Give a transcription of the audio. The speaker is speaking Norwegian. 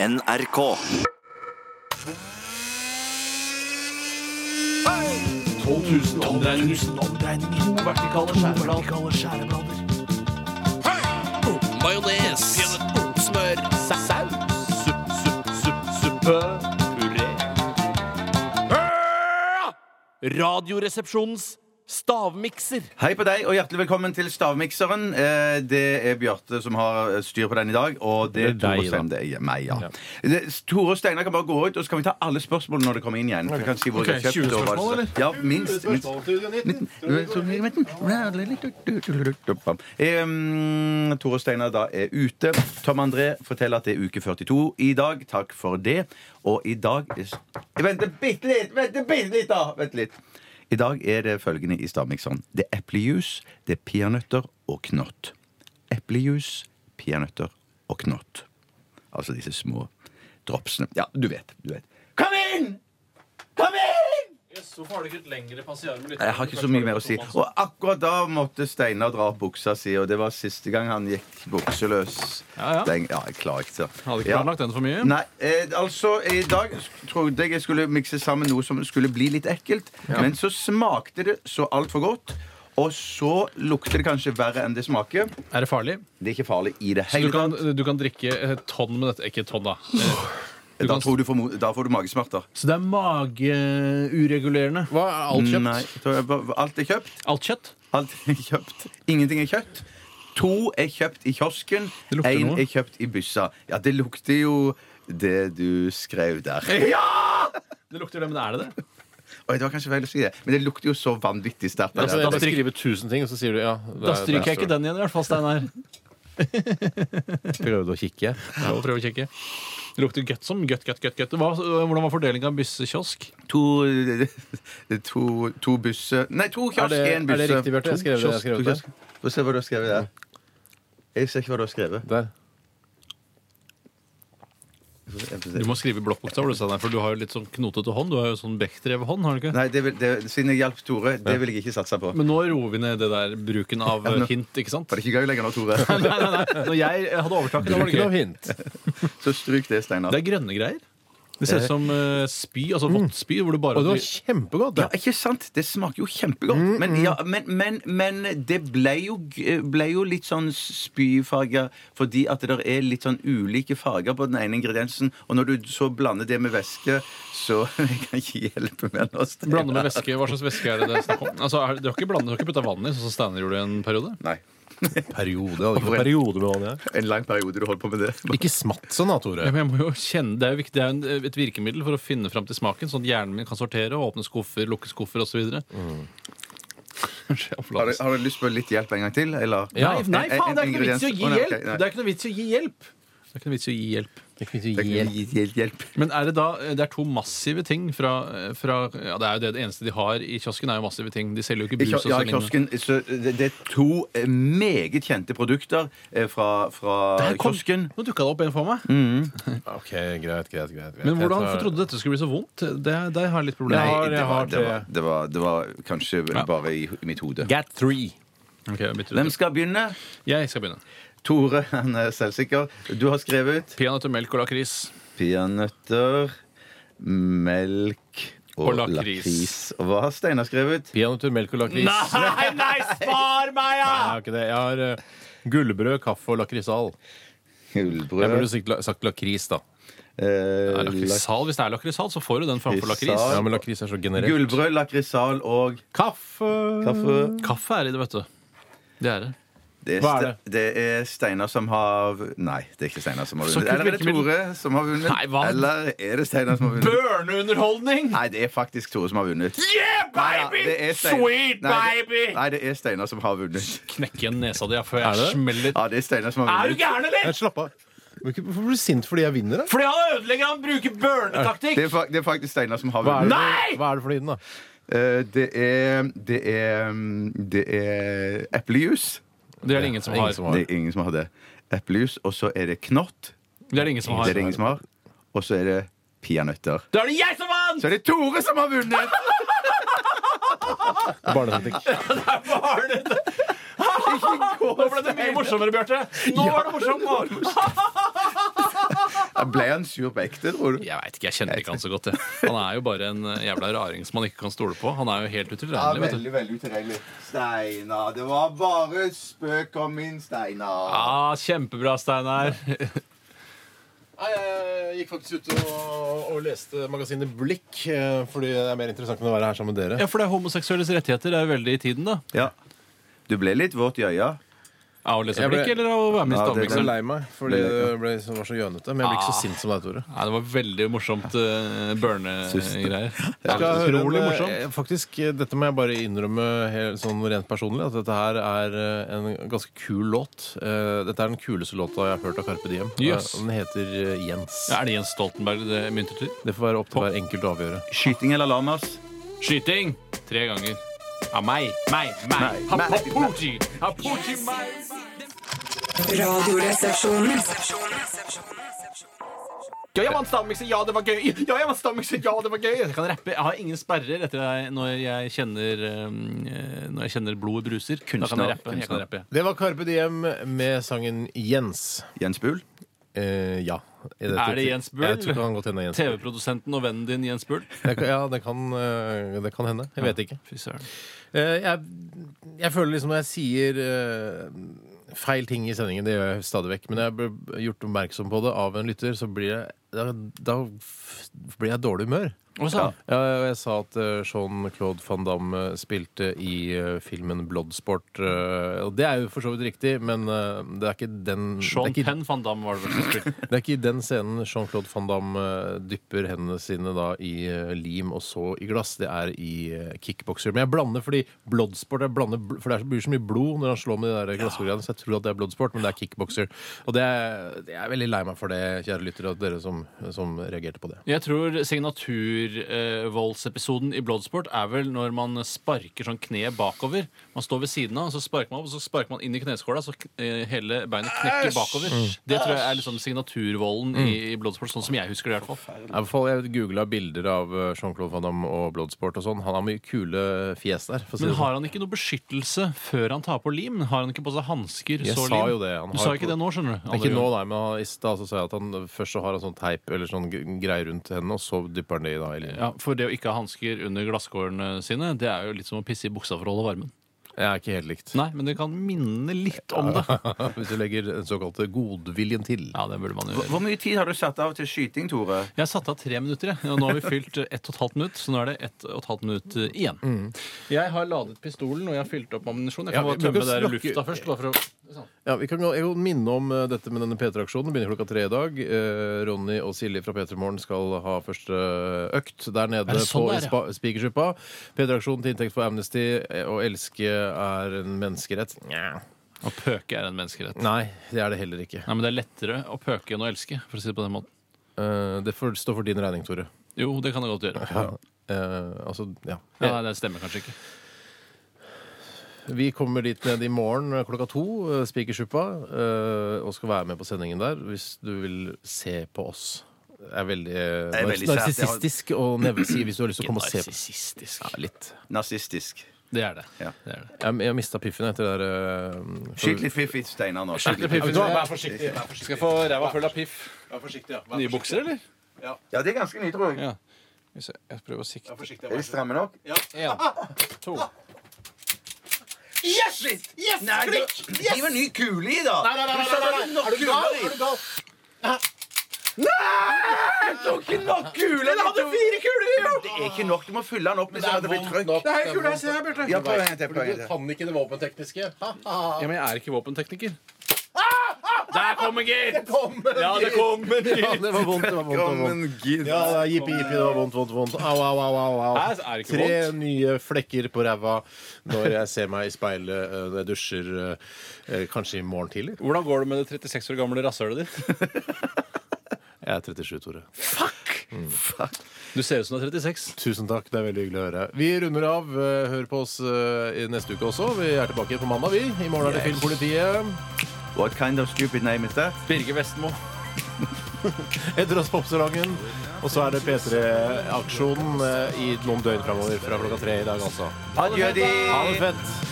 NRK. 12 000 omdreininger. To vertikale skjæreblader. Majones. Smør. Saus. Supp, supp, supp, suppe. Puré. Radioresepsjonens stavmikser. Hei på deg, og hjertelig velkommen til Stavmikseren. Eh, Det er Bjarte som har styr på den i dag, og det er Det er Tore deg, Stein. Det er meg, ja. Det- Tore og Steinar kan bare gå ut, og så kan vi ta alle spørsmålene når det kommer inn igjen. Vi kan si hvor Ok, de har kjøpt, 20 og hva det- spørsmål, eller? Ja, minst. minst. Um, Tore og Steinar da er ute. Tom André forteller at det er uke 42 i dag. Takk for det. Og i dag er... Vent bitte litt! Vent bitte litt, da! Vent litt. I dag er det følgende i stavmikseren. Det er eplejus, det er peanøtter og knott. Eplejus, peanøtter og knott. Altså disse små dropsene. Ja, du vet. du vet. Kom inn! Kom inn! Hvorfor har du ikke et lengre passiar med Jeg har ikke så mye mer å si. Og akkurat da måtte Steinar dra opp buksa si, og det var siste gang han gikk bukseløs. Ja, ja. Den, ja jeg klarer ikke det. Hadde ikke Ja. planlagt den for mye. Nei, eh, altså I dag trodde jeg jeg skulle mikse sammen noe som skulle bli litt ekkelt. Men så smakte det så altfor godt. Og så lukter det kanskje verre enn det smaker. Er det farlig? Det er ikke farlig i det Så du kan, du kan drikke et tonn med dette. Ikke et tonn, da. Da, kan, tror du får, mo- da får du magesmerter. så det er mageuregulerende. Hva er alt kjøpt? Nei, jeg tror jeg bare- alt er kjøpt. Alt kjøtt? Alt er kjøpt. Ingenting er kjøpt. To er kjøpt i kiosken. Det lukter Én noe. er kjøpt i byssa. Ja, det lukter jo det du skrev der. Ja! Det lukter det, men er det det? Oi, det var kanskje feil å si det, men det lukter jo så vanvittig sterkt. Altså, det jeg Da bare skriver tusen ting, og så sier du ja. det Da er- stryker jeg ikke den igjen, i hvert fall, Steinar. Prøvde å kikke. Ja, prøv å kikke. Det lukter godt som godt, godt, godt. Hva, hvordan var fordelingen av byssekiosk? To, to, to busser Nei, to kiosk, én busse. er det riktig, Bjarte? Jeg skrev det, jeg skrev det. Få se hva du har skrevet der. Jeg ser ikke hva du har skrevet. Der. Du må skrive i blokkbokstaver, for du har jo litt sånn knotete hånd. Du har jo sånn Bechdrev-hånd, har du ikke? Nei, det vil, det, siden jeg hjalp Tore, det vil jeg ikke satse på. Men nå roer vi ned det der bruken av Ja, nå- hint, ikke sant? Var det ikke gøy lenger nå, Tore? Nei, nei, nei. Når jeg hadde overtaket, da var det gøy. hint. Så stryk det, Steinar. Det er grønne greier. Det ser ut som eh, spy, altså vått spy, hvor du bare Og det var kjempegodt. Ja, det. ikke sant? Det smaker jo kjempegodt. Men, ja, men, men, men det ble jo, g- ble jo litt sånn spyfarga fordi at det der er litt sånn ulike farger på den ene ingrediensen. Og når du så blander det med væske, så Jeg kan ikke hjelpe med noe Steinar. Blande med væske. Hva slags væske er det det er snakk om? Altså, er, du har ikke blandet, du har ikke putta vann i, sånn som Steinar gjorde en periode? Nei. Periode. Hadde ikke noen periode med vann, jeg. En lang periode du holdt på med det. Ikke smatt sånn, da, Tore. Ja, men jeg må jo kjenne, Det er jo viktig, det er en, et virkemiddel for å finne fram til smaken, sånn at hjernen min kan sortere, åpne skuffer, lukke skuffer osv. Mm. Har du, har du lyst på litt hjelp en gang til, eller? Ja. Nei, nei, faen, det er ikke noe vits i å gi hjelp! Det er ikke noe vits i å gi hjelp. Det er ikke noe vits i å gi hjelp. Det er ikke Det vits i å gi hjelp, hjelp. Men er det da Det er to massive ting fra, fra ja, Det er jo det, det eneste de har i kiosken, er jo massive ting. De selger jo ikke I brus kio- og Ja, i lignende. kiosken. Så det, det er to eh, meget kjente produkter eh, fra, fra Der kom- kiosken. Nå dukka det opp en for meg. Ok, greit, greit, greit, greit. Men hvordan Jeg tar- trodde du dette skulle bli så vondt? Det, det har jeg litt problemer. har- det jeg var, har det, var, det, var, det var kanskje Ja. bare i, i mitt hode. Get three. Ok, jeg bytter ut. Hvem skal begynne? Jeg skal begynne. Tore, han er selvsikker. Du har skrevet Peanøtter, melk og lakris. peanøtter, melk og, Og lakris. lakris. Og hva har Steinar skrevet? Peanøtter, melk og lakris. Nei, nei, spar meg, Jeg har ikke det. Jeg har uh, gullbrød, kaffe og lakrisal. Gullbrød. Jeg burde sagt, sagt lakris, da. Eh, lakrisal, Hvis det er lakrisal, så får du den framfor lakris. Ja, Men lakris er så generelt. gullbrød, lakrisal og Kaffe! kaffe. Kaffe er i det, vet du. Det er det. Det er, Hva er det? det er Steinar som har Nei, det er ikke Steinar som har vunnet. Eller er det Tore som har vunnet? Nei, hva? Eller er det Steinar som har vunnet? Børneunderholdning! Nei, det er faktisk Tore som har vunnet. Yeah, Nei, det er Stein- Sweet Nei, baby! Nei, det er Steinar som har vunnet. Knekke igjen nesa di ja, før jeg det? smeller Ja, det er Steinar som har Er du vunnet. gæren, eller? Eh, Slapp av. Hvorfor blir du sint fordi jeg vinner, da? Fordi han ødelegger, han bruker børnetaktikk! Det er, fa- det er faktisk Steinar som har Hva er det, vunnet. Nei! hva er det for tiden, da? Uh, Det er Det er mm, Det er eplejus. Det er det ingen som Ingen har. som har. Det er ingen som har det. Eplejus, og så er det knott. Det er det ingen som Det har. er det ingen som har. Og så er det peanøtter. Da er det jeg som vant! Så er det Tore som har vunnet! Barnetaktikk. Nå ble det mye morsommere, Bjarte. Nå var det morsomt! Ble han sur på ekte, tror du? Jeg vet ikke, jeg kjenner ikke han så godt. Jeg. Han er jo bare en eh, jævla raring som man ikke kan stole på. Han er jo helt utilregnelig. vet du. veldig utilregnelig. Steinar, det var bare spøk om min Steinar. Ja, kjempebra, Steinar. Nei, Jeg gikk faktisk ut og, og leste magasinet Blikk, eh, fordi det er mer interessant enn å være her sammen med dere. Ja, for det er homoseksuelles rettigheter. Det er jo veldig i tiden, da. Ja. Du ble litt våt i øya. Av å lese Jeg ble- blikk eller av å være med i Ja, det- Jeg ble lei meg fordi det ble, så, var så gjønete. Men jeg blir ikke så sint som deg, Tore. Ja, det var veldig morsomt uh, burne-greier. Jeg skal høre en, Utrolig morsomt. eh, Faktisk, eh, Dette må jeg bare innrømme helt sånn rent personlig, at dette her er eh, en ganske kul låt. Eh, Dette er den kuleste låta jeg har hørt av Carpe Diem. Yes. Eh, og Den heter eh, Jens. Ja, er det Jens Stoltenberg det mynter til? Det får være opp til hver enkelt å avgjøre. Skyting eller lamas? Skyting tre ganger. Av meg, meg, meg. Meg, Pooji, meg. Radioresepsjonen. Ja, jeg vant stavmikser, ja, det var gøy! Ja, jeg vant stavmikser, ja, det var gøy! Jeg kan rappe. Jeg har ingen sperrer etter jeg, når jeg kjenner um, eh, Når jeg kjenner blodet bruser. Da kan jeg rappe. Jeg kan rappe. Det var Carpe Diem med sangen Jens. Jens Bull? Eh, ja. Er det Jens Bull? Jeg tror det kan godt hende Jens Bull. TV-produsenten og vennen din Jens Bull. Ja, det kan, eh, det kan hende. Jeg vet ikke. Søren. Eh, jeg, jeg føler liksom når jeg sier eh, feil ting i sendingen, det gjør jeg stadig vekk, men jeg ble gjort oppmerksom på det av en lytter, så blir jeg, da, da blir jeg i dårlig humør. Ja, jeg sa at eh, Jean-Claude van Damme spilte i eh, filmen Bloodsport. eh, og det er jo for så vidt riktig, men det er ikke den Sean er ikke, Penn van Damme var det vel som spilte. det er ikke i den scenen Jean-Claude van Damme dypper hendene sine da i lim og så i glass. Det er i kickbokser. Men jeg blander fordi Bloodsport jeg blander, For det blir så mye blod når han slår med de der glassgreiene, så jeg tror at det er Bloodsport, men det er kickbokser. Og det er, jeg er veldig lei meg for det, kjære lyttere, og dere som, som reagerte på det. Jeg tror signaturvoldsepisoden i Bloodsport er vel når man sparker sånn kneet bakover. Man står ved siden av, og så sparker man opp, og så sparker man inn i kneskåla, så eh, hele beinet knekker bakover. Det tror jeg er liksom signaturvolden i, i Bloodsport, sånn som jeg husker det i hvert fall. I hvert fall, Jeg googla bilder av eh, Jean-Claude Van Damme og Bloodsport og sånn. Han har mye kule fjes der. For å si Men sånn. har han ikke noe beskyttelse før han tar på lim? Har han ikke på seg hansker? Jeg så sa jo det. Han Du har sa ikke på- det nå, skjønner du. Er ikke nå, nei, men i stad så sa jeg at han først så har han sånn teip eller sånn greie rundt hendene, og så dypper han det i da i. Ja, For det å ikke ha hansker under glasskårene sine, det er jo litt som å pisse i buksa for å holde varmen. Jeg er ikke helt likt. Nei, men det kan minne litt om det. Hvis du legger den såkalte godviljen til. Ja, det burde man Hvor, gjøre. hvor mye tid har du satt av til skyting, Tore? Jeg har satt av tre minutter, jeg. Og nå har vi fylt ett og et halvt minutt, så nå er det ett og et halvt minutt eh, igjen. Jeg har ladet pistolen, og jeg har fylt opp ammunisjon. Jeg kan Ja, bare vi tømme kan der snakke- lufta først. Bare for å. Ja, vi kan, kan minne om eh, dette med denne P3-aksjonen. Det begynner klokka tre i dag. Eh, Ronny og Silje fra P3 Morgen skal ha første økt der nede sånn på er, ja? Spikersuppa. P3-aksjonen til inntekt for Amnesty. eh, Å elske er en menneskerett. Nja. Å pøke er en menneskerett. Nei, det er det heller ikke. Nei, men det er lettere å pøke enn å elske, for å si det på den måten. Eh, det får stå for din regning, Tore. Jo, det kan det godt gjøre. Ja. Eh, altså, ja. nei, det stemmer kanskje ikke. Vi kommer dit ned i morgen eh, klokka to, eh, Spikersuppa, eh, og skal være med på sendingen der hvis du vil se på oss. Det er veldig, eh, er veldig sært. narsissistisk å nev- si hvis du har lyst til å komme og se på. Narsissistisk. Ja, litt. Nazistisk. Det er det. Ja. det, er det. Jeg, jeg mista piffen etter det der eh, Skikkelig fiffig, Steinar, nå. Skikkelig fiffig. du hva, Vær forsiktig. Skal jeg få ræva full av piff? Vær forsiktig, ja. Nye bukser, eller? Ja, det er ganske nye, tror jeg. Ja. Hvis vi Jeg prøver å sikte. Er de stramme nok? Én, to Yes! yes! Nei, det, Gi meg en ny kule i, da! Nei, nei, nei, Er du gal? Er du gal? Nei! Jeg tok ikke nok kuler! Den hadde fire kuler! jo! Det er ikke nok. Du må fylle den opp hvis det hadde blitt trøkk. Det er kul, jeg ser, Bjarte. Ja, prøv en til. Du kan ikke det våpentekniske. Ja, men jeg er ikke våpentekniker. Der kommer gitt! Ja, det kommer Ja, gitt! det var vondt. det var vondt, det var vondt. Ja, det er jippi, jippi, det var vondt, vondt, vondt. Au, au, au, au, au. Hæ, er det ikke Tre vondt? nye flekker på ræva når jeg ser meg i speilet eh, når jeg dusjer eh, kanskje i morgen tidlig. Hvordan går det med det 36 år gamle rasshølet ditt? Jeg er 37, Tore. Du ser ut som du er 36. Tusen takk, det er veldig hyggelig å høre. Vi runder av. eh, Hør på oss eh, i neste uke også. Vi er tilbake på mandag, vi. I morgen er det Filmpolitiet. What kind of stupid name is that? Birger Vestmo. Etter oss Popsalongen. Og så er det P3-aksjonen i noen døgn framover fra klokka tre i dag, altså. Adjø, de. Ha det fett.